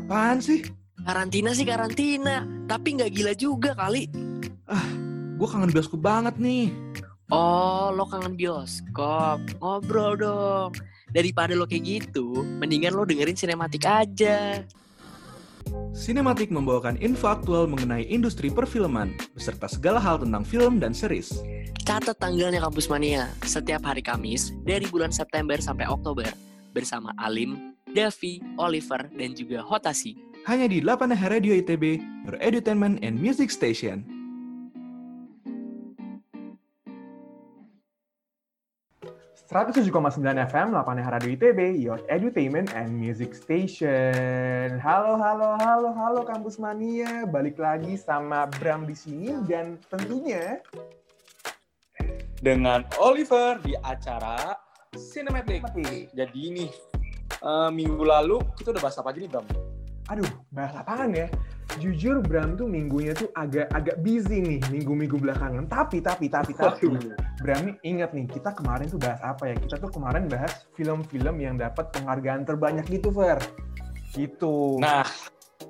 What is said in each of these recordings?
Apaan sih? Karantina sih karantina, tapi nggak gila juga kali. Gue kangen bioskop banget nih. Oh, lo kangen bioskop. Ngobrol dong. Daripada lo kayak gitu, mendingan lo dengerin sinematik aja. Sinematik membawakan info aktual mengenai industri perfilman, beserta segala hal tentang film dan series. Catat tanggalnya Kampus Mania, setiap hari Kamis dari bulan September sampai Oktober bersama Alim, Davi, Oliver, dan juga Hotasi. Hanya di 8 Radio ITB, your edutainment and music station. Sembilan FM, 8 Radio ITB, Your Edutainment and Music Station. Halo, halo, halo, halo Kampus Mania. Balik lagi sama Bram di sini dan tentunya dengan Oliver di acara Cinematic. Jadi ini uh, minggu lalu kita udah bahas apa aja nih Bram? Aduh, bahas apaan ya? Jujur Bram tuh minggunya tuh agak agak busy nih minggu-minggu belakangan. Tapi tapi tapi tapi Bram ingat nih kita kemarin tuh bahas apa ya? Kita tuh kemarin bahas film-film yang dapat penghargaan terbanyak gitu, Fer. Gitu. Nah,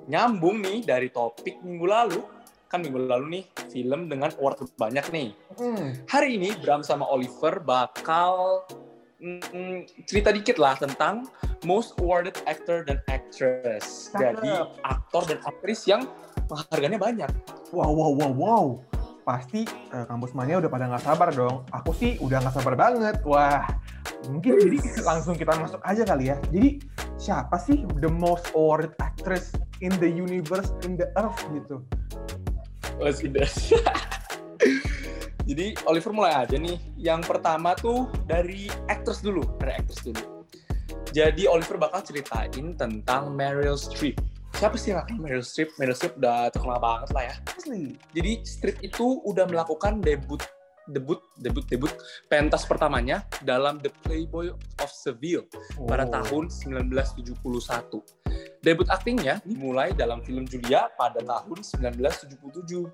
nyambung nih dari topik minggu lalu. Kan minggu lalu nih film dengan award terbanyak nih. Hmm. Hari ini Bram sama Oliver bakal mm, cerita dikit lah tentang most awarded actor dan actress. Cakep. Jadi aktor dan aktris yang penghargaannya banyak. Wow, wow, wow, wow. Pasti eh, kampus mania udah pada nggak sabar dong. Aku sih udah nggak sabar banget. Wah, mungkin jadi langsung kita masuk aja kali ya. Jadi siapa sih the most awarded actress in the universe, in the earth gitu? Oh, sudah. Jadi Oliver mulai aja nih. Yang pertama tuh dari actress dulu, dari actress dulu. Jadi Oliver bakal ceritain tentang Meryl Streep. Siapa sih yang akan Meryl Streep? Meryl Streep udah terkenal banget lah ya. Asli. Jadi Streep itu udah melakukan debut debut debut debut pentas pertamanya dalam The Playboy of Seville pada Oh. tahun 1971. Debut aktingnya dimulai dalam film Julia pada tahun 1977.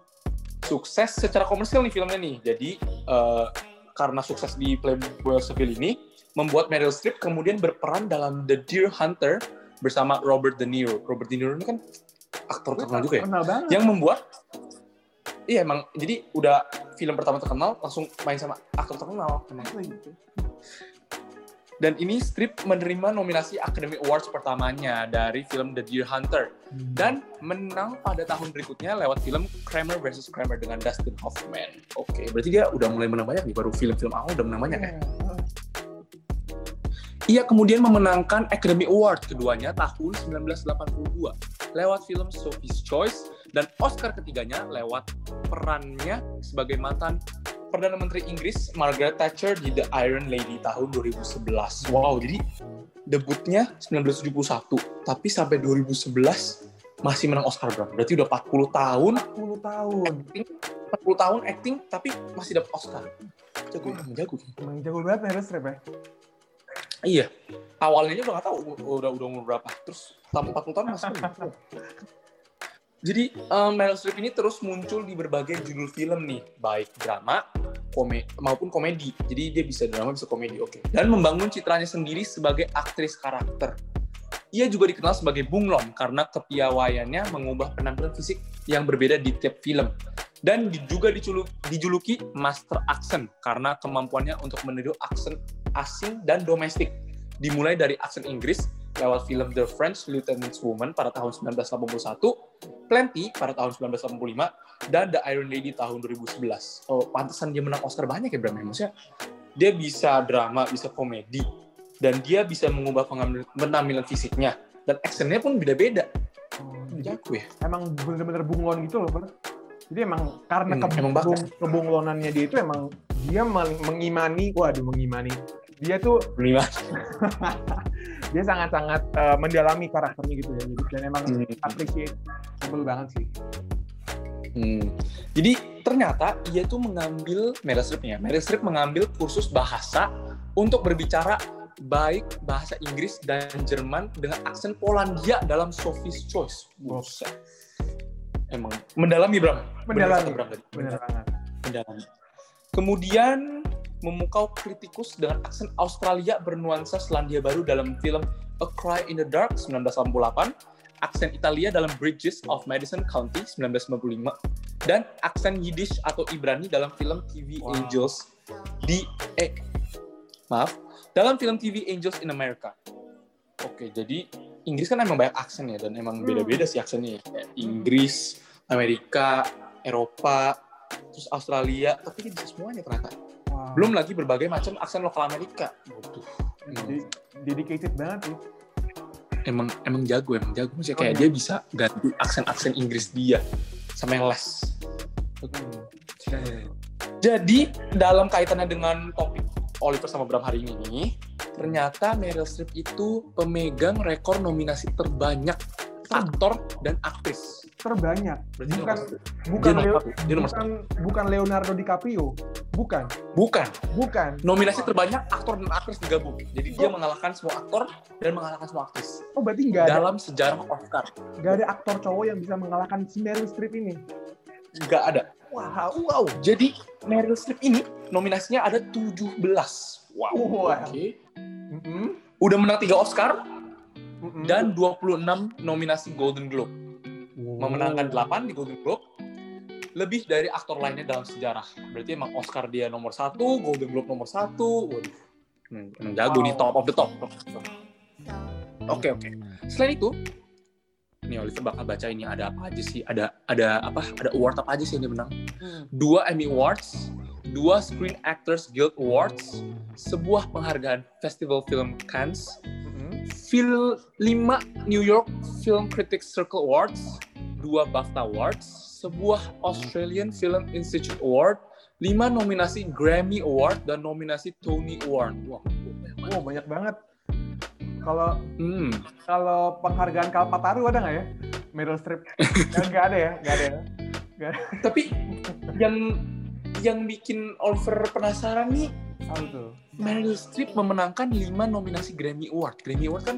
Sukses secara komersial nih filmnya nih. Jadi eh, karena sukses di Playboy Seville ini, membuat Meryl Streep kemudian berperan dalam The Deer Hunter bersama Robert De Niro. Robert De Niro ini kan aktor terkenal juga ya Kenal banget. yang membuat iya emang jadi udah film pertama terkenal langsung main sama aktor terkenal emang. Dan ini Strip menerima nominasi Academy Awards pertamanya dari film The Deer Hunter dan menang pada tahun berikutnya lewat film Kramer vs Kramer dengan Dustin Hoffman. Oke, berarti dia udah mulai menang banyak nih baru film-film awal udah menang banyak ya. Ia kemudian memenangkan Academy Award keduanya tahun 1982 lewat film Sophie's Choice dan Oscar ketiganya lewat perannya sebagai mantan Perdana Menteri Inggris Margaret Thatcher di The Iron Lady tahun 2011. Wow, jadi debutnya 1971, tapi sampai 2011 masih menang Oscar bro. Berarti udah 40 tahun 10 tahun. acting, 40 tahun acting tapi masih dapat Oscar. Jago, emang jago. Emang jago banget Meryl Streep ya. Iya. Awalnya aja udah gak tahu udah udah umur berapa. Terus selama 40 tahun masih. Jadi um, Meryl Streep ini terus muncul di berbagai judul film nih, baik drama, kome maupun komedi. Jadi dia bisa drama, bisa komedi, oke. Dan membangun citranya sendiri sebagai aktris karakter. Ia juga dikenal sebagai bunglon karena kepiawaiannya mengubah penampilan fisik yang berbeda di tiap film. Dan juga dijulu- dijuluki Master Accent karena kemampuannya untuk meniru aksen asing dan domestik. Dimulai dari aksen Inggris lewat film The French Lieutenant's Woman pada tahun 1981, Plenty pada tahun 1985, dan The Iron Lady tahun 2011. Oh, pantesan dia menang Oscar banyak ya, Bram? ya? Maksudnya, dia bisa drama, bisa komedi, dan dia bisa mengubah penampilan fisiknya. Dan actionnya pun beda-beda. Jago ya. emang bener-bener bunglon gitu loh, Fer. Jadi emang karena Hmm, emang kebung, bakat. kebunglonannya dia itu emang dia meng- mengimani, waduh mengimani. Dia tuh Lima. dia sangat-sangat eh, mendalami karakternya gitu ya. Jadi dan emang Hmm. appreciate sebel banget sih. Hmm. Jadi ternyata ia tuh mengambil Meryl Streep ya. Meryl Streep mengambil kursus bahasa untuk berbicara baik bahasa Inggris dan Jerman dengan aksen Polandia dalam Sophie's Choice. Buset. Emang mendalami Bram. Mendalami. Bram tadi. Mendalami. Kemudian memukau kritikus dengan aksen Australia bernuansa Selandia Baru dalam film A Cry in the Dark 1988, aksen Italia dalam Bridges of Madison County 1995, dan aksen Yiddish atau Ibrani dalam film TV Wow. Angels di eh maaf dalam film TV Angels in America. Oke, jadi Inggris kan emang banyak aksen ya dan emang beda-beda sih aksennya. ya. Inggris, Amerika, Eropa, terus Australia, tapi dia bisa semuanya ternyata. Wow. Belum lagi berbagai macam aksen lokal Amerika. Waduh, emang, Di- dedicated banget sih. emang emang jago, emang jago. Maksudnya kayak Oh, iya. dia bisa ganti aksen-aksen Inggris dia sama yang les. Jadi dalam kaitannya dengan topik Oliver sama Bram hari ini, ternyata Meryl Streep itu pemegang rekor nominasi terbanyak aktor dan aktris. Terbanyak. Berarti Bukan bukan dia Leo. Dia bukan bukan Leonardo DiCaprio. Bukan, Bukan. bukan. Nominasi terbanyak aktor dan aktris digabung. Jadi dia Oh. mengalahkan semua aktor dan mengalahkan semua aktris Oh, berarti nggak ada dalam sejarah Oscar. nggak ada aktor cowok yang bisa mengalahkan si Meryl Streep ini. Nggak ada. Wow, wow. Jadi Meryl Streep ini nominasinya ada 17. Wow. Wow. Oke. Mm-mm. Udah menang 3 Oscar Mm-mm. dan 26 nominasi Golden Globe. Memenangkan 8 di Golden Globe. Lebih dari aktor lainnya dalam sejarah. Berarti emang Oscar dia nomor satu, Golden Globe nomor satu. Waduh. Hmm, emang jago nih, Wow. top of the top. Of the top. Oke, oke. Selain itu, nih Oliver bakal baca ini ada apa aja sih? Ada ada apa? Ada award apa aja sih yang dia menang? Hmm. Dua Emmy Awards, dua Screen Actors Guild Awards, sebuah penghargaan Festival Film Cannes, Mm-mm. Film 5 New York Film Critics Circle Awards, dua BAFTA Awards, sebuah Australian Film Institute Award, lima nominasi Grammy Award dan nominasi Tony Award. Wah, banyak banget. Wow, banyak banget. Kalau Hmm, kalau penghargaan Kalpataru ada nggak ya? Meryl Streep? Nggak ada ya, nggak ada. ya? tapi yang yang bikin Oliver penasaran nih. Meryl Streep memenangkan lima nominasi Grammy Award. Grammy Award kan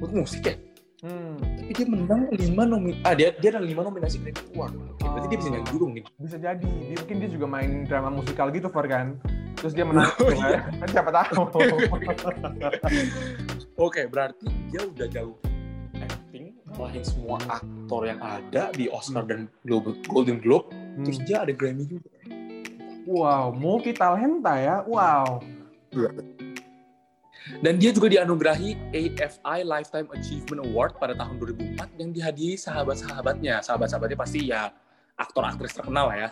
buat musik ya? Hmm, Tapi dia menang lima nomi ah dia dia ada lima nominasi Grammy Award. Oke, berarti dia bisa nyanyi dulu mungkin. bisa jadi. Dia, mungkin dia juga main drama musikal gitu, Far kan? Terus dia menang. Oh, iya. kan? Siapa tahu. Oke, berarti dia udah jauh acting, ngalahin semua aktor yang ada di Oscar dan Globe, Golden Globe. Hmm. Terus dia ada Grammy juga. Wow, multi talenta ya. Wow. Dan dia juga dianugerahi AFI Lifetime Achievement Award pada tahun 2004 yang dihadiahi sahabat-sahabatnya. Sahabat-sahabatnya pasti ya aktor-aktris terkenal ya.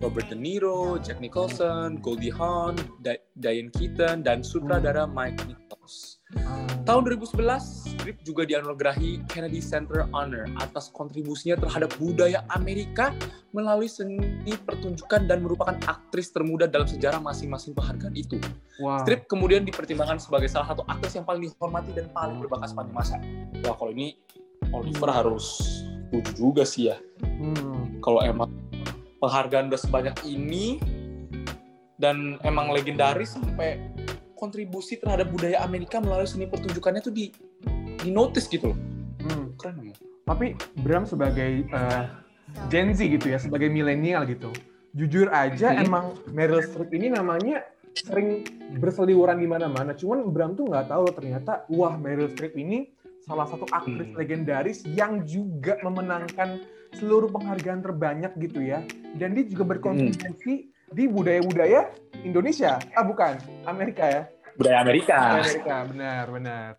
Robert De Niro, Jack Nicholson, Goldie Hawn, Di- Diane Keaton, dan sutradara Mike Nichols. Tahun 2011, Strip juga dianugerahi Kennedy Center Honor atas kontribusinya terhadap budaya Amerika melalui seni pertunjukan dan merupakan aktris termuda dalam sejarah masing-masing penghargaan itu. Wow. Strip kemudian dipertimbangkan sebagai salah satu aktris yang paling dihormati dan paling berbakat sepanjang masa. Wah kalau ini Oliver harus setuju juga sih ya. Hmm. Kalau emang penghargaan udah sebanyak ini dan emang legendaris sampai kontribusi terhadap budaya Amerika melalui seni pertunjukannya tuh di di notice gitu loh. Hmm. Keren emang. Tapi Bram sebagai eh, Gen Z gitu ya, sebagai milenial gitu. Jujur aja Hmm. emang Meryl Streep ini namanya sering berseliweran di mana-mana. Cuman Bram tuh nggak tahu loh ternyata wah Meryl Streep ini salah satu aktris Hmm. legendaris yang juga memenangkan seluruh penghargaan terbanyak gitu ya. Dan dia juga berkontribusi di budaya-budaya Indonesia. Ah bukan, Amerika ya. Budaya Amerika. Amerika, benar, benar.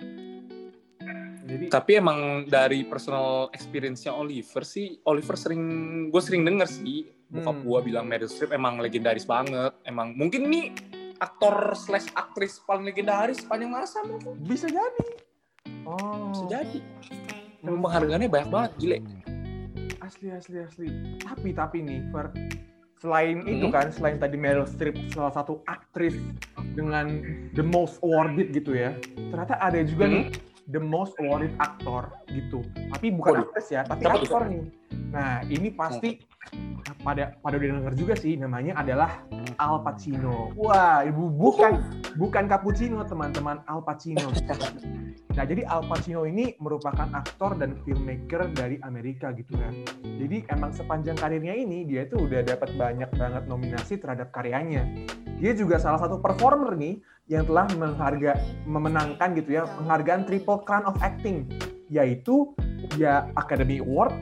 Jadi Tapi emang dari personal experience-nya Oliver sih, Oliver sering, gue sering denger sih, bokap Hmm. gue bilang Meryl Streep emang legendaris banget. Emang mungkin nih aktor slash aktris paling legendaris sepanjang masa mungkin bisa jadi. Oh, bisa jadi. Emang penghargaannya banyak banget, gile. asli asli asli. Tapi tapi nih, Fer, selain itu Hmm. kan, selain tadi Meryl Streep salah satu aktris dengan the most awarded gitu ya. Ternyata ada juga Hmm. nih the most awarded actor gitu. Tapi bukan Waduh. aktris ya, tapi aktor nih. Nah, ini pasti pada pada udah denger juga sih namanya adalah Al Pacino. Wah, ibu bukan bukan cappuccino teman-teman, Al Pacino. Nah, jadi Al Pacino ini merupakan aktor dan filmmaker dari Amerika gitu kan. Jadi emang sepanjang karirnya ini dia tuh udah dapat banyak banget nominasi terhadap karyanya. Dia juga salah satu performer nih yang telah mengharga, memenangkan gitu ya penghargaan Triple Crown of Acting yaitu ya Academy Award,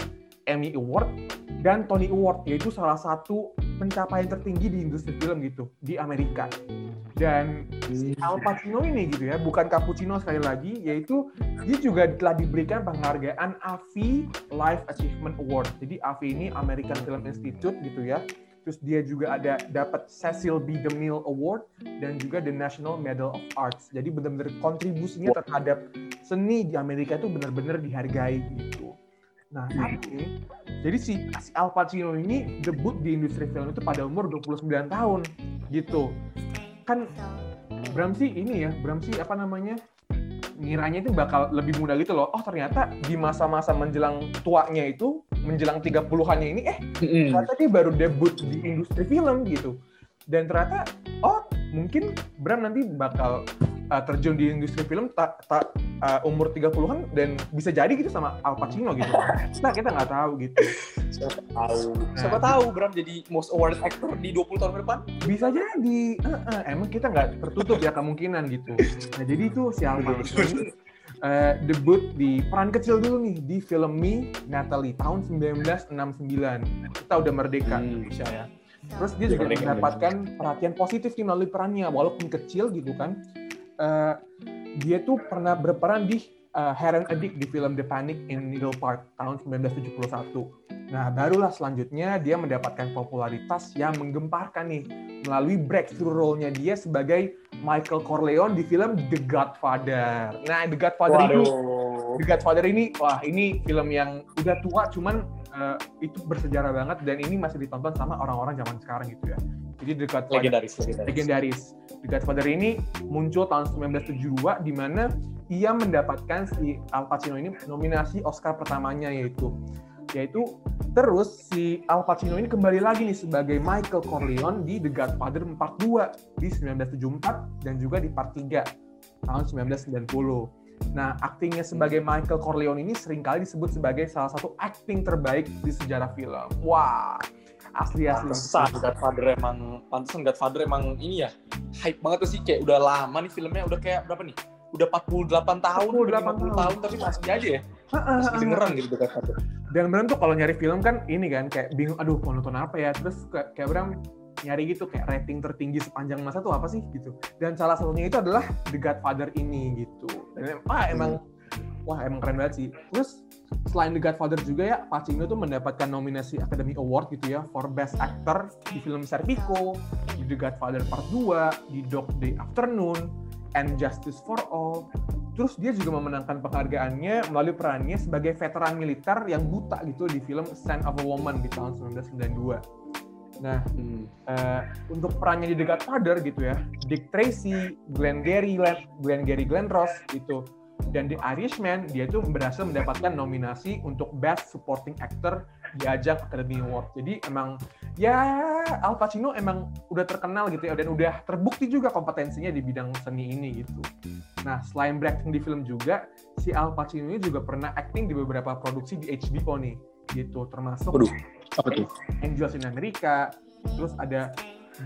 Emmy Award, dan Tony Award yaitu salah satu pencapaian tertinggi di industri film gitu di Amerika. Dan si Al Pacino ini gitu ya, bukan cappuccino sekali lagi, yaitu dia juga telah diberikan penghargaan AFI Life Achievement Award. Jadi AFI ini American Film Institute gitu ya. Terus dia juga ada dapat Cecil B. DeMille Award dan juga the National Medal of Arts. Jadi benar-benar kontribusinya terhadap seni di Amerika itu benar-benar dihargai gitu. Nah, tapi jadi si, si Al Pacino ini debut di industri film itu pada umur 29 tahun gitu. Kan Bram sih ini ya, Bram sih apa namanya? ngiranya itu bakal lebih mudah gitu loh. Oh, ternyata di masa-masa menjelang tuanya itu, menjelang 30-annya ini eh ternyata dia baru debut di industri film gitu. Dan ternyata oh, mungkin Bram nanti bakal uh, terjun di industri film tak ta, uh, umur 30-an dan bisa jadi gitu sama Al Pacino gitu. Nah, kita nggak tahu gitu. Siapa tahu. Nah, Siapa tahu Bram jadi most awarded actor di 20 tahun ke depan. Bisa jadi. Uh, uh, emang kita nggak tertutup ya kemungkinan gitu. Nah, jadi itu si Al Pacino ini uh, debut di peran kecil dulu nih di film Me Natalie tahun 1969. Kita udah merdeka Hmm. Indonesia ya. Terus dia juga Merdeka, mendapatkan perhatian positif nih melalui perannya walaupun kecil gitu kan. Eh, dia tuh pernah berperan di uh, Heron Addict di film The Panic in Needle Park tahun 1971. Nah, barulah selanjutnya dia mendapatkan popularitas yang menggemparkan nih melalui breakthrough role-nya dia sebagai Michael Corleone di film The Godfather. Nah, The Godfather ini Waduh. The Godfather ini, wah ini film yang udah tua, cuman eh, itu bersejarah banget dan ini masih ditonton sama orang-orang zaman sekarang gitu ya. Jadi The Godfather Legendaris, legendaris. legendaris. The Godfather ini muncul tahun 1972 di mana ia mendapatkan si Al Pacino ini nominasi Oscar pertamanya yaitu yaitu terus si Al Pacino ini kembali lagi nih sebagai Michael Corleone di The Godfather Part 2 di 1974 dan juga di Part 3 tahun 1990. Nah, aktingnya sebagai Michael Corleone ini sering kali disebut sebagai salah satu akting terbaik di sejarah film. Wah, asli-asli. Pantesan Godfather emang pantesan Godfather emang ini ya hype banget tuh sih kayak udah lama nih filmnya udah kayak berapa nih? Udah 48 tahun, 48 udah 50 tahun. tahun tapi masih aja ya. Masih ha-ha. kedengeran gitu The Godfather. Dan Bram tuh kalau nyari film kan ini kan kayak bingung, aduh mau nonton apa ya? Terus kayak, kayak Bram nyari gitu kayak rating tertinggi sepanjang masa tuh apa sih gitu. Dan salah satunya itu adalah The Godfather ini gitu. Dan ah emang wah emang keren banget sih. Terus selain The Godfather juga ya Pacino tuh mendapatkan nominasi Academy Award gitu ya for Best Actor di film Serpico, di The Godfather Part 2, di Dog Day Afternoon, and Justice for All. Terus dia juga memenangkan penghargaannya melalui perannya sebagai veteran militer yang buta gitu di film Scent of a Woman di tahun 1992. Nah, Hmm. eh, untuk perannya di The Godfather gitu ya, Dick Tracy, Glenn Gary, Glenn Gary Glenn Ross gitu, dan The Irishman dia itu berhasil mendapatkan nominasi untuk Best Supporting Actor di ajang Academy Award. Jadi emang ya Al Pacino emang udah terkenal gitu ya dan udah terbukti juga kompetensinya di bidang seni ini gitu. Nah selain berakting di film juga si Al Pacino ini juga pernah acting di beberapa produksi di HBO nih gitu termasuk Waduh, apa tuh? Angels in America, terus ada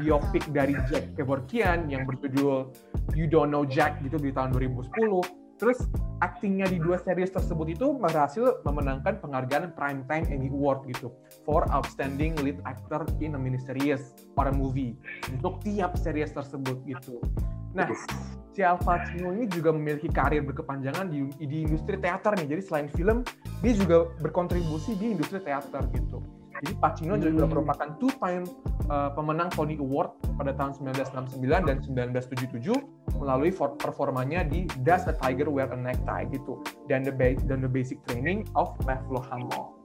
biopik dari Jack Kevorkian yang berjudul You Don't Know Jack gitu di tahun 2010. Terus aktingnya di dua series tersebut itu berhasil memenangkan penghargaan Primetime Emmy Award gitu for Outstanding Lead Actor in a Miniseries or a Movie untuk tiap series tersebut gitu. Nah, si Al Pacino ini juga memiliki karir berkepanjangan di, di industri teater nih. Jadi selain film, dia juga berkontribusi di industri teater gitu. Jadi Pacino juga Hmm. merupakan two-time uh, pemenang Tony Award pada tahun 1969 dan 1977 melalui for- performanya di Does a Tiger Wear a Necktie gitu dan the ba- dan the Basic Training of Laszlo Hamo.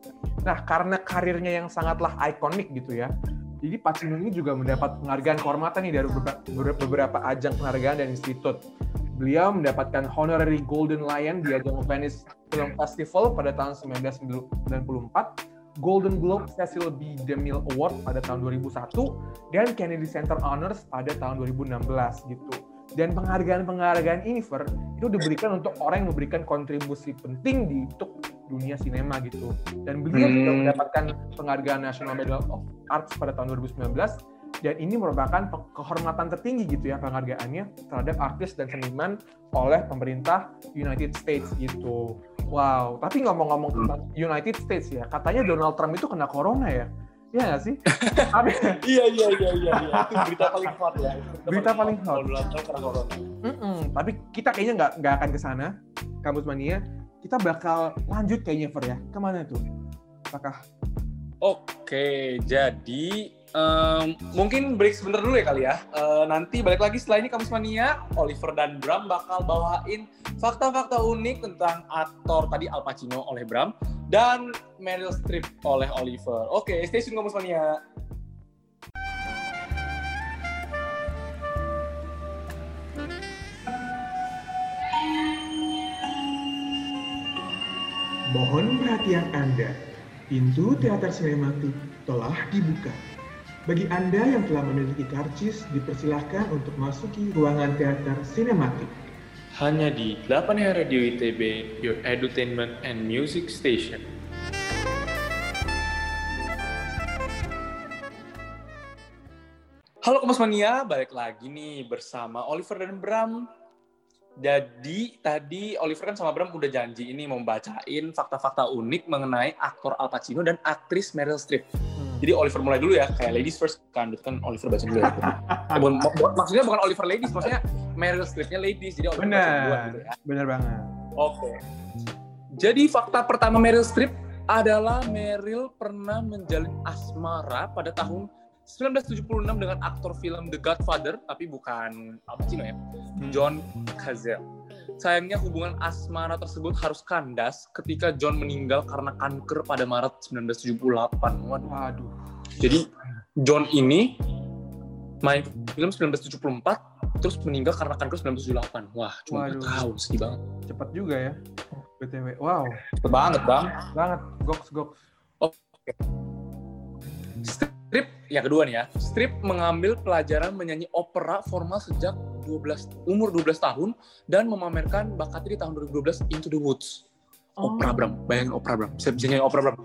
Nah, karena karirnya yang sangatlah ikonik gitu ya, jadi Pacino ini juga mendapat penghargaan kehormatan nih dari beberapa, beberapa ajang penghargaan dan institut. Beliau mendapatkan honorary Golden Lion di ajang Venice Film Festival pada tahun 1994, Golden Globe Cecil B. DeMille Award pada tahun 2001, dan Kennedy Center Honors pada tahun 2016 gitu. Dan penghargaan-penghargaan ini, Fer, itu diberikan untuk orang yang memberikan kontribusi penting di untuk dunia sinema gitu. Dan beliau juga Hmm. mendapatkan penghargaan National Medal of Arts pada tahun 2019 dan ini merupakan kehormatan tertinggi gitu ya penghargaannya terhadap artis dan seniman oleh pemerintah United States gitu. Wow, tapi ngomong-ngomong tentang United States ya, katanya Donald Trump itu kena corona ya? Iya nggak sih? Tapi, Iya iya iya iya. iya. Itu berita paling hot ya. Itu Berita paling hot. Kalau Donald Trump kena corona. Mm-mm, tapi kita kayaknya nggak nggak akan ke sana, kampus mania. Kita bakal lanjut kayaknya Fer ya. Ke mana tuh? Apakah? Oke, jadi em, mungkin break sebentar dulu ya kali ya. Eh, nanti balik lagi setelah ini Kamus Mania, Oliver dan Bram bakal bawain fakta-fakta unik tentang aktor tadi Al Pacino oleh Bram dan Meryl Streep oleh Oliver. Oke, stay tune Kamus Mania. Mohon perhatian Anda. Pintu teater sinematik telah dibuka. Bagi Anda yang telah memiliki karcis, dipersilahkan untuk masuki ruangan teater sinematik. Hanya di 8 Radio ITB, Your Edutainment and Music Station. Halo Kemas Mania, balik lagi nih bersama Oliver dan Bram. Jadi tadi Oliver kan sama Bram udah janji ini mau bacain fakta-fakta unik mengenai aktor Al Pacino dan aktris Meryl Streep. Jadi Oliver mulai dulu ya, kayak ladies first kan, itu kan Oliver baca dulu ya. Eh, bukan- mak- maksudnya bukan Oliver ladies, maksudnya Meryl Streep-nya ladies, jadi Oliver baca duluan gitu ya. benar banget. Oke. Jadi fakta pertama Meryl Streep adalah Meryl pernah menjalin asmara pada tahun 1976 dengan aktor film The Godfather, tapi bukan Al Pacino ya, John Cazale. Sayangnya hubungan asmara tersebut harus kandas ketika John meninggal karena kanker pada Maret 1978. Waduh. Waduh. Jadi John ini main film 1974 terus meninggal karena kanker 1978. Wah, cuma Waduh. 4 tahun, sedih banget. Cepat juga ya. BTW. Wow, Cepet banget, Bang. banget. Goks, goks. Strip yang kedua nih ya. Strip mengambil pelajaran menyanyi opera formal sejak 12 umur 12 tahun dan memamerkan bakatnya di tahun 2012 Into the Woods. Opera Bram, bayangin opera Bram. Bisa bisa nyanyi opera Bram.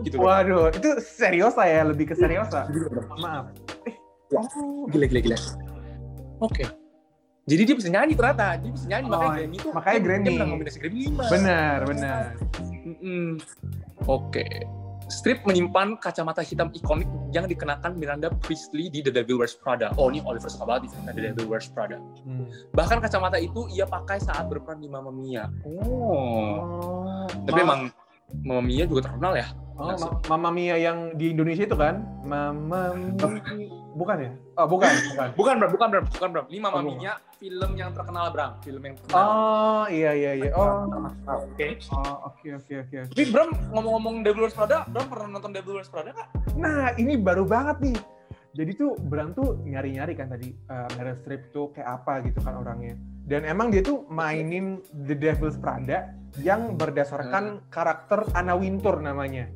Gitu. Bram. Waduh, itu seriosa ya, lebih ke seriosa. Gila, Bram. Maaf. Eh, Ya. oh, Gila gila gila. Oke. Jadi dia bisa nyanyi ternyata, dia bisa nyanyi Oh, makanya Grammy itu. makanya Grammy. Dia menang nominasi Grammy 5. benar, benar. Mm-mm. Oke. Strip menyimpan kacamata hitam ikonik yang dikenakan Miranda Priestley di The Devil Wears Prada. Oh, ini Oliver suka banget di The Devil Wears Prada. Hmm. Bahkan kacamata itu ia pakai saat berperan di Mamma Mia. Oh. Oh, Tapi Ma- emang Mamma Mia juga terkenal ya. Oh, Ma- Mama Mia yang di Indonesia itu kan? Mama Mia. Bukan ya? Oh, bukan, bukan. Bukan, Bram. Bukan, Bram. Bukan, Bram. Ini Mamma Oh, bukan. Mia, film yang terkenal, Bram. Film yang terkenal. Oh, iya iya iya. Oh, Oke. oh, oke oke oke. Tapi Bram, ngomong-ngomong Devil Wears Prada, Bram pernah nonton Devil Wears Prada nggak? Nah, ini baru banget nih. Jadi tuh Bram tuh nyari-nyari kan tadi uh, Meryl Streep tuh kayak apa gitu kan orangnya. Dan emang dia tuh mainin The Devil's Prada yang berdasarkan karakter Anna Wintour namanya.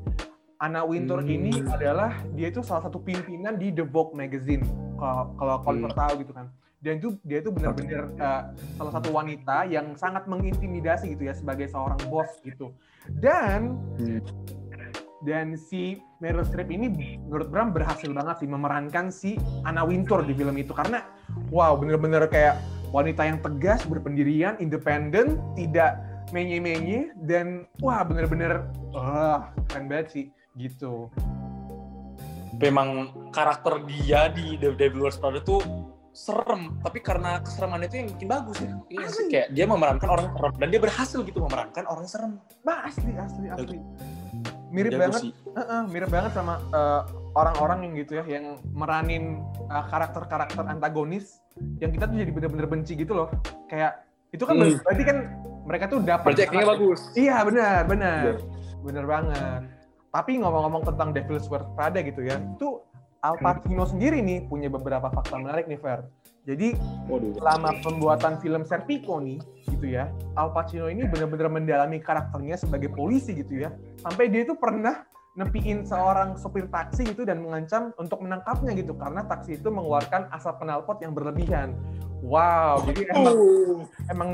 Anna Wintour Hmm. ini adalah dia itu salah satu pimpinan di The Vogue magazine. Kalau kalau Oliver tahu gitu kan. Dan itu dia itu benar-benar uh, salah satu wanita yang sangat mengintimidasi gitu ya sebagai seorang bos gitu. Dan dan si Meryl Streep ini menurut Bram berhasil banget sih memerankan si Anna Wintour di film itu karena wow bener-bener kayak wanita yang tegas berpendirian independen tidak menye-menye dan wah bener-bener wah keren banget sih gitu Tapi emang karakter dia di The Devil Wears Prada tuh serem, tapi karena keseremannya itu yang bikin bagus ya. Iya sih, kayak dia memerankan orang serem dan dia berhasil gitu memerankan orang serem. bah asli asli asli mirip Jago banget sih. Heeh, mirip banget sama eh, orang-orang yang gitu ya yang meranin eh, karakter-karakter antagonis yang kita tuh jadi bener-bener benci gitu loh kayak itu kan Hmm. berarti kan mereka tuh dapat Berarti bagus. Iya benar, benar. Iya. Benar banget. Tapi ngomong-ngomong tentang Devil's Wears Prada gitu ya, itu Al. Pacino sendiri nih punya beberapa fakta menarik nih, Fer. Jadi Waduh. selama pembuatan film Serpico nih, gitu ya, Al Pacino ini benar-benar mendalami karakternya sebagai polisi gitu ya. Sampai dia itu pernah nepiin seorang sopir taksi gitu dan mengancam untuk menangkapnya gitu karena taksi itu mengeluarkan asap knalpot yang berlebihan. Wow, jadi emang emang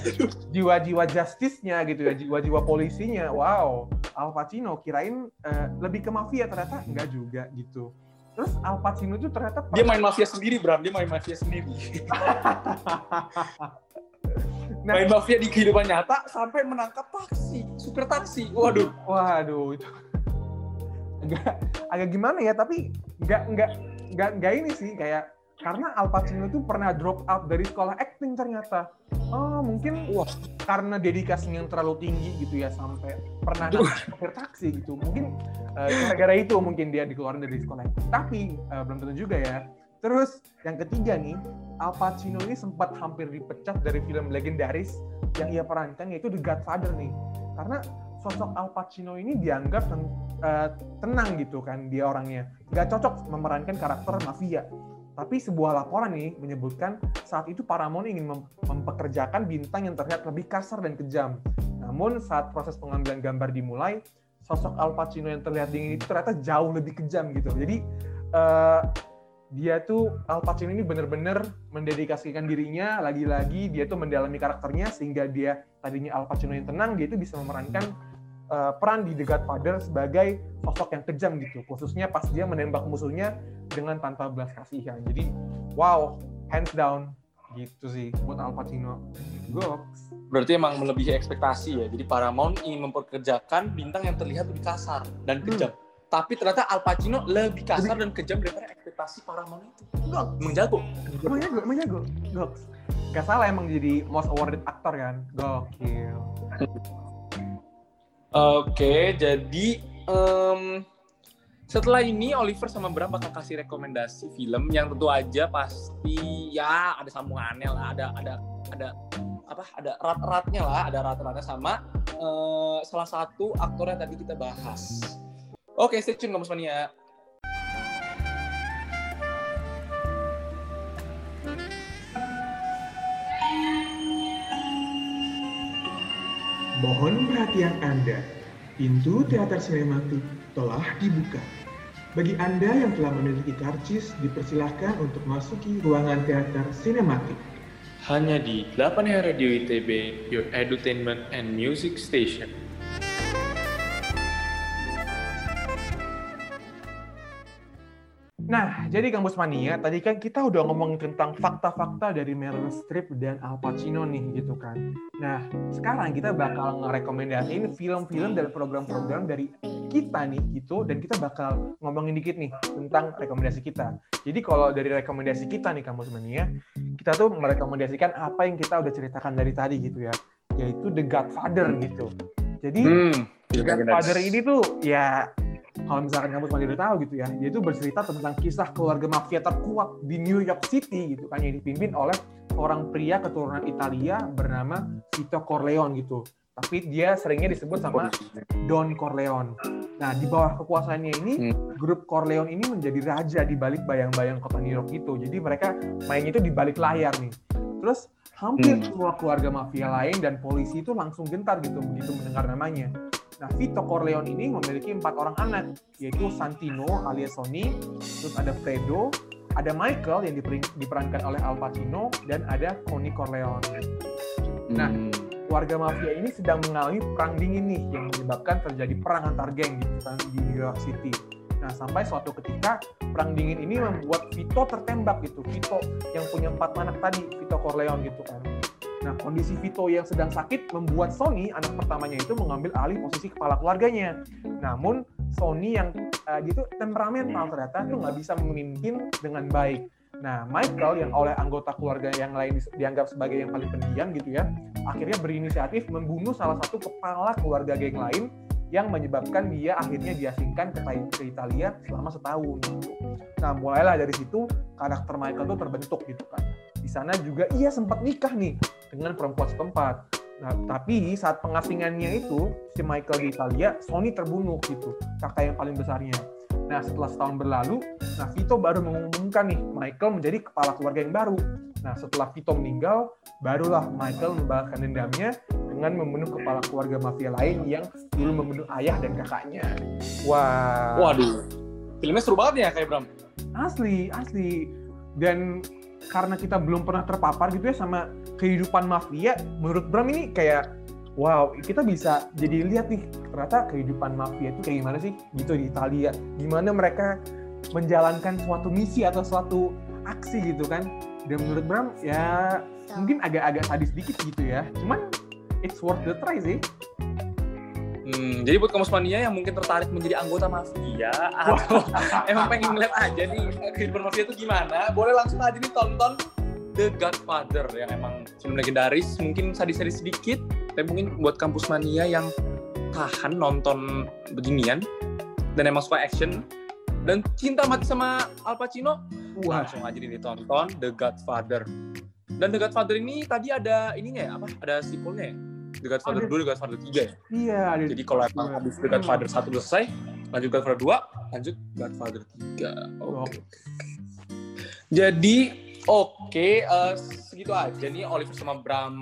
jiwa-jiwa justice-nya gitu ya, jiwa-jiwa polisinya. Wow, Al Pacino kirain eh, lebih ke mafia ternyata enggak juga gitu. terus Al Pacino itu ternyata Dia main mafia sendiri, Bram. Dia main mafia sendiri. Nah- main mafia di kehidupan nyata sampai menangkap taksi, supir taksi. Waduh. Waduh, itu agak agak gimana ya? Tapi nggak nggak nggak nggak ini sih kayak karena Al Pacino itu pernah drop out dari sekolah acting ternyata. Oh mungkin Wah. karena dedikasinya yang terlalu tinggi gitu ya sampai pernah supir taksi gitu. Mungkin eh, gara-gara itu mungkin dia dikeluarin dari sekolah acting. Tapi eh, belum tentu juga ya. Terus yang ketiga nih, Al Pacino ini sempat hampir dipecat dari film legendaris yang ia perankan yaitu The Godfather nih. Karena sosok Al Pacino ini dianggap ten- eh, tenang gitu kan dia orangnya. Gak cocok memerankan karakter mafia. Tapi sebuah laporan nih menyebutkan saat itu Paramount ingin mem- mempekerjakan bintang yang terlihat lebih kasar dan kejam. Namun saat proses pengambilan gambar dimulai, sosok Al Pacino yang terlihat dingin itu ternyata jauh lebih kejam gitu. Jadi eh, dia tuh Al Pacino ini bener-bener mendedikasikan dirinya lagi-lagi dia tuh mendalami karakternya sehingga dia tadinya Al Pacino yang tenang dia itu bisa memerankan uh, peran di The Godfather sebagai sosok yang kejam gitu. Khususnya pas dia menembak musuhnya dengan tanpa belas kasihan. Jadi wow hands down gitu sih buat Al Pacino. Goks. Berarti emang melebihi ekspektasi ya. Jadi Paramount ingin memperkerjakan bintang yang terlihat lebih kasar dan kejam. Tapi ternyata Al Pacino lebih kasar dan kejam daripada ekspektasi Paramount itu. Goks Menjago. emang jago emang jago Goks. Gak salah emang jadi most awarded actor kan? Gokil Oke, jadi em, setelah ini Oliver sama Bram bakal kasih rekomendasi film yang tentu aja pasti ya ada sambungannya lah, ada ada ada apa? Ada rat-ratnya lah, ada rat-ratnya sama eh, salah satu aktor yang tadi kita bahas. Oke, stay tune kamu Mania. Mohon perhatian Anda, pintu teater sinematik telah dibuka. Bagi Anda yang telah memiliki karcis, dipersilahkan untuk masuki ruangan teater sinematik. Hanya di 8 Radio ITB, your entertainment and music station. Nah, jadi Kampus Mania, tadi kan kita udah ngomongin tentang fakta-fakta dari Meryl Streep dan Al Pacino nih, gitu kan. Nah, sekarang kita bakal ngerekomendasiin film-film dan program-program dari kita nih, gitu. Dan kita bakal ngomongin dikit nih tentang rekomendasi kita. Jadi kalau dari rekomendasi kita nih, Kampus Mania, kita tuh merekomendasikan apa yang kita udah ceritakan dari tadi, gitu ya. Yaitu The Godfather, gitu. Jadi, Hmm, The Godfather ini tuh ya kalau misalkan kamu cuma tahu gitu ya, dia itu bercerita tentang kisah keluarga mafia terkuat di New York City gitu kan yang dipimpin oleh seorang pria keturunan Italia bernama Vito Corleone gitu. Tapi dia seringnya disebut sama Don Corleone. Nah, di bawah kekuasaannya ini, grup Corleone ini menjadi raja di balik bayang-bayang kota New York itu. Jadi mereka mainnya itu di balik layar nih. Terus hampir Hmm. semua keluarga mafia lain dan polisi itu langsung gentar gitu begitu mendengar namanya. Nah, Vito Corleone ini memiliki empat orang anak, yaitu Santino alias Sonny, terus ada Fredo, ada Michael yang diperankan oleh Al Pacino, dan ada Connie Corleone. Nah, keluarga mafia ini sedang mengalami perang dingin nih yang menyebabkan terjadi perang antar geng di New York City. Nah, sampai suatu ketika perang dingin ini membuat Vito tertembak gitu. Vito yang punya empat anak tadi, Vito Corleone gitu kan. Nah, kondisi Vito yang sedang sakit membuat Sony, anak pertamanya itu mengambil alih posisi kepala keluarganya. Namun, Sony yang uh, dia temperamental ternyata tuh nggak bisa memimpin dengan baik. Nah, Michael yang oleh anggota keluarga yang lain di- dianggap sebagai yang paling pendiam gitu ya, akhirnya berinisiatif membunuh salah satu kepala keluarga geng lain yang menyebabkan dia akhirnya diasingkan ke, Italia selama setahun. Nah, mulailah dari situ karakter Michael tuh terbentuk gitu kan. Di sana juga ia sempat nikah nih dengan perempuan setempat. Nah, tapi saat pengasingannya itu si Michael di Italia, Sony terbunuh gitu, kakak yang paling besarnya. Nah, setelah setahun berlalu, nah Vito baru mengumumkan nih Michael menjadi kepala keluarga yang baru. Nah, setelah Vito meninggal, barulah Michael membalaskan dendamnya dengan membunuh kepala keluarga mafia lain yang dulu membunuh ayah dan kakaknya. Wah, Waduh. Filmnya seru banget ya kayak Bram. asli, asli. Dan karena kita belum pernah terpapar gitu ya sama kehidupan mafia, menurut Bram ini kayak wow, kita bisa jadi lihat nih ternyata kehidupan mafia itu kayak gimana sih gitu di Italia. Gimana mereka menjalankan suatu misi atau suatu aksi gitu kan. Dan menurut Bram ya mungkin agak-agak sadis dikit gitu ya. Cuman it's worth the try sih. Hmm, jadi buat kamus mania yang mungkin tertarik menjadi anggota mafia atau emang pengen ngeliat aja nih kehidupan mafia itu gimana, boleh langsung aja nih tonton The Godfather yang emang film legendaris, mungkin sadis-sadis sedikit, tapi mungkin buat kampus mania yang tahan nonton beginian dan emang suka action dan cinta mati sama Al Pacino, Wah, langsung aja nih ditonton The Godfather. Dan The Godfather ini tadi ada ininya ya, apa? Ada sequelnya ya? The Godfather Ada. 2, The Godfather 3 ya? iya ada Jadi kalau emang habis The Godfather 1 udah selesai, lanjut Godfather 2, lanjut Godfather 3. Oke. Jadi, oke, eh, segitu aja nih Oliver sama Bram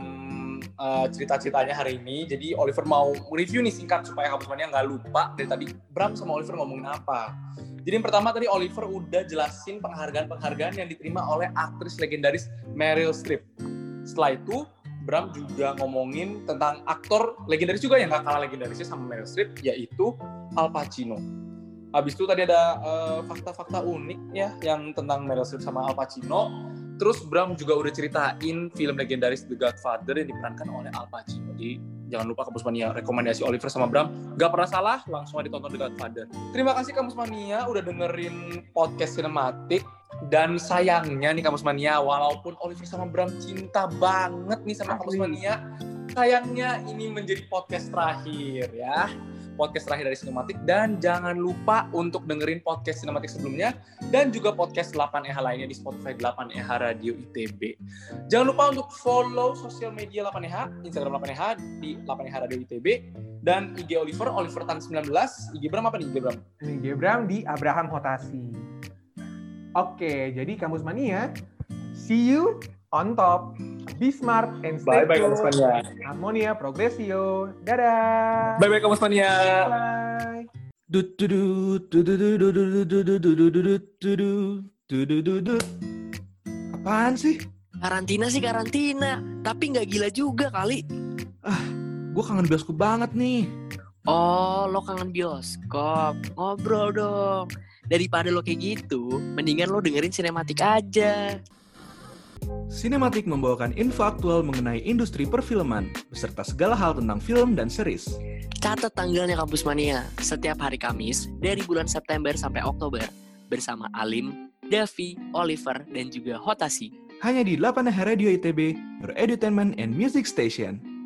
eh, cerita-ceritanya hari ini. Jadi Oliver mau review nih singkat supaya kamu semuanya nggak lupa dari tadi Bram sama Oliver ngomongin apa. Jadi yang pertama tadi Oliver udah jelasin penghargaan-penghargaan yang diterima oleh aktris legendaris Meryl Streep. Setelah itu Bram juga ngomongin tentang aktor legendaris juga yang gak kalah legendarisnya sama Meryl Streep, yaitu Al Pacino. Habis itu tadi ada eh, fakta-fakta unik ya yang tentang Meryl Streep sama Al Pacino. Terus Bram juga udah ceritain film legendaris The Godfather yang diperankan oleh Al Pacino. Jadi jangan lupa Kampus Mania rekomendasi Oliver sama Bram. Gak pernah salah, langsung aja ditonton The Godfather. Terima kasih Kampus Mania udah dengerin podcast sinematik. Dan sayangnya nih Kampus Mania, walaupun Oliver sama Bram cinta banget nih sama Kampus. Mania, sayangnya ini menjadi podcast terakhir ya. Podcast terakhir dari Sinematik dan jangan lupa untuk dengerin podcast Sinematik sebelumnya dan juga podcast 8EH lainnya di Spotify 8EH Radio ITB. Jangan lupa untuk follow sosial media 8EH, Instagram 8EH di 8EH Radio ITB dan IG Oliver, Oliver Tan 19, IG Bram apa nih IG Bram? Ini Gebram di Abraham Hotasi. Oke, jadi Kampus Mania, see you on top. Be smart and stay Bye-bye Kamus Harmonia Progresio. Dadah. Bye-bye Kamus Mania. Bye. Apaan sih? Karantina sih karantina, tapi nggak gila juga kali. Ah, gue kangen bioskop banget nih. Oh, lo kangen bioskop. Ngobrol dong. Daripada lo kayak gitu, mendingan lo dengerin sinematik aja. Sinematik membawakan info aktual mengenai industri perfilman, beserta segala hal tentang film dan series. Catat tanggalnya Kampus Mania, setiap hari Kamis dari bulan September sampai Oktober bersama Alim, Davi, Oliver, dan juga Hotasi. Hanya di 8 Radio ITB, your edutainment and music station.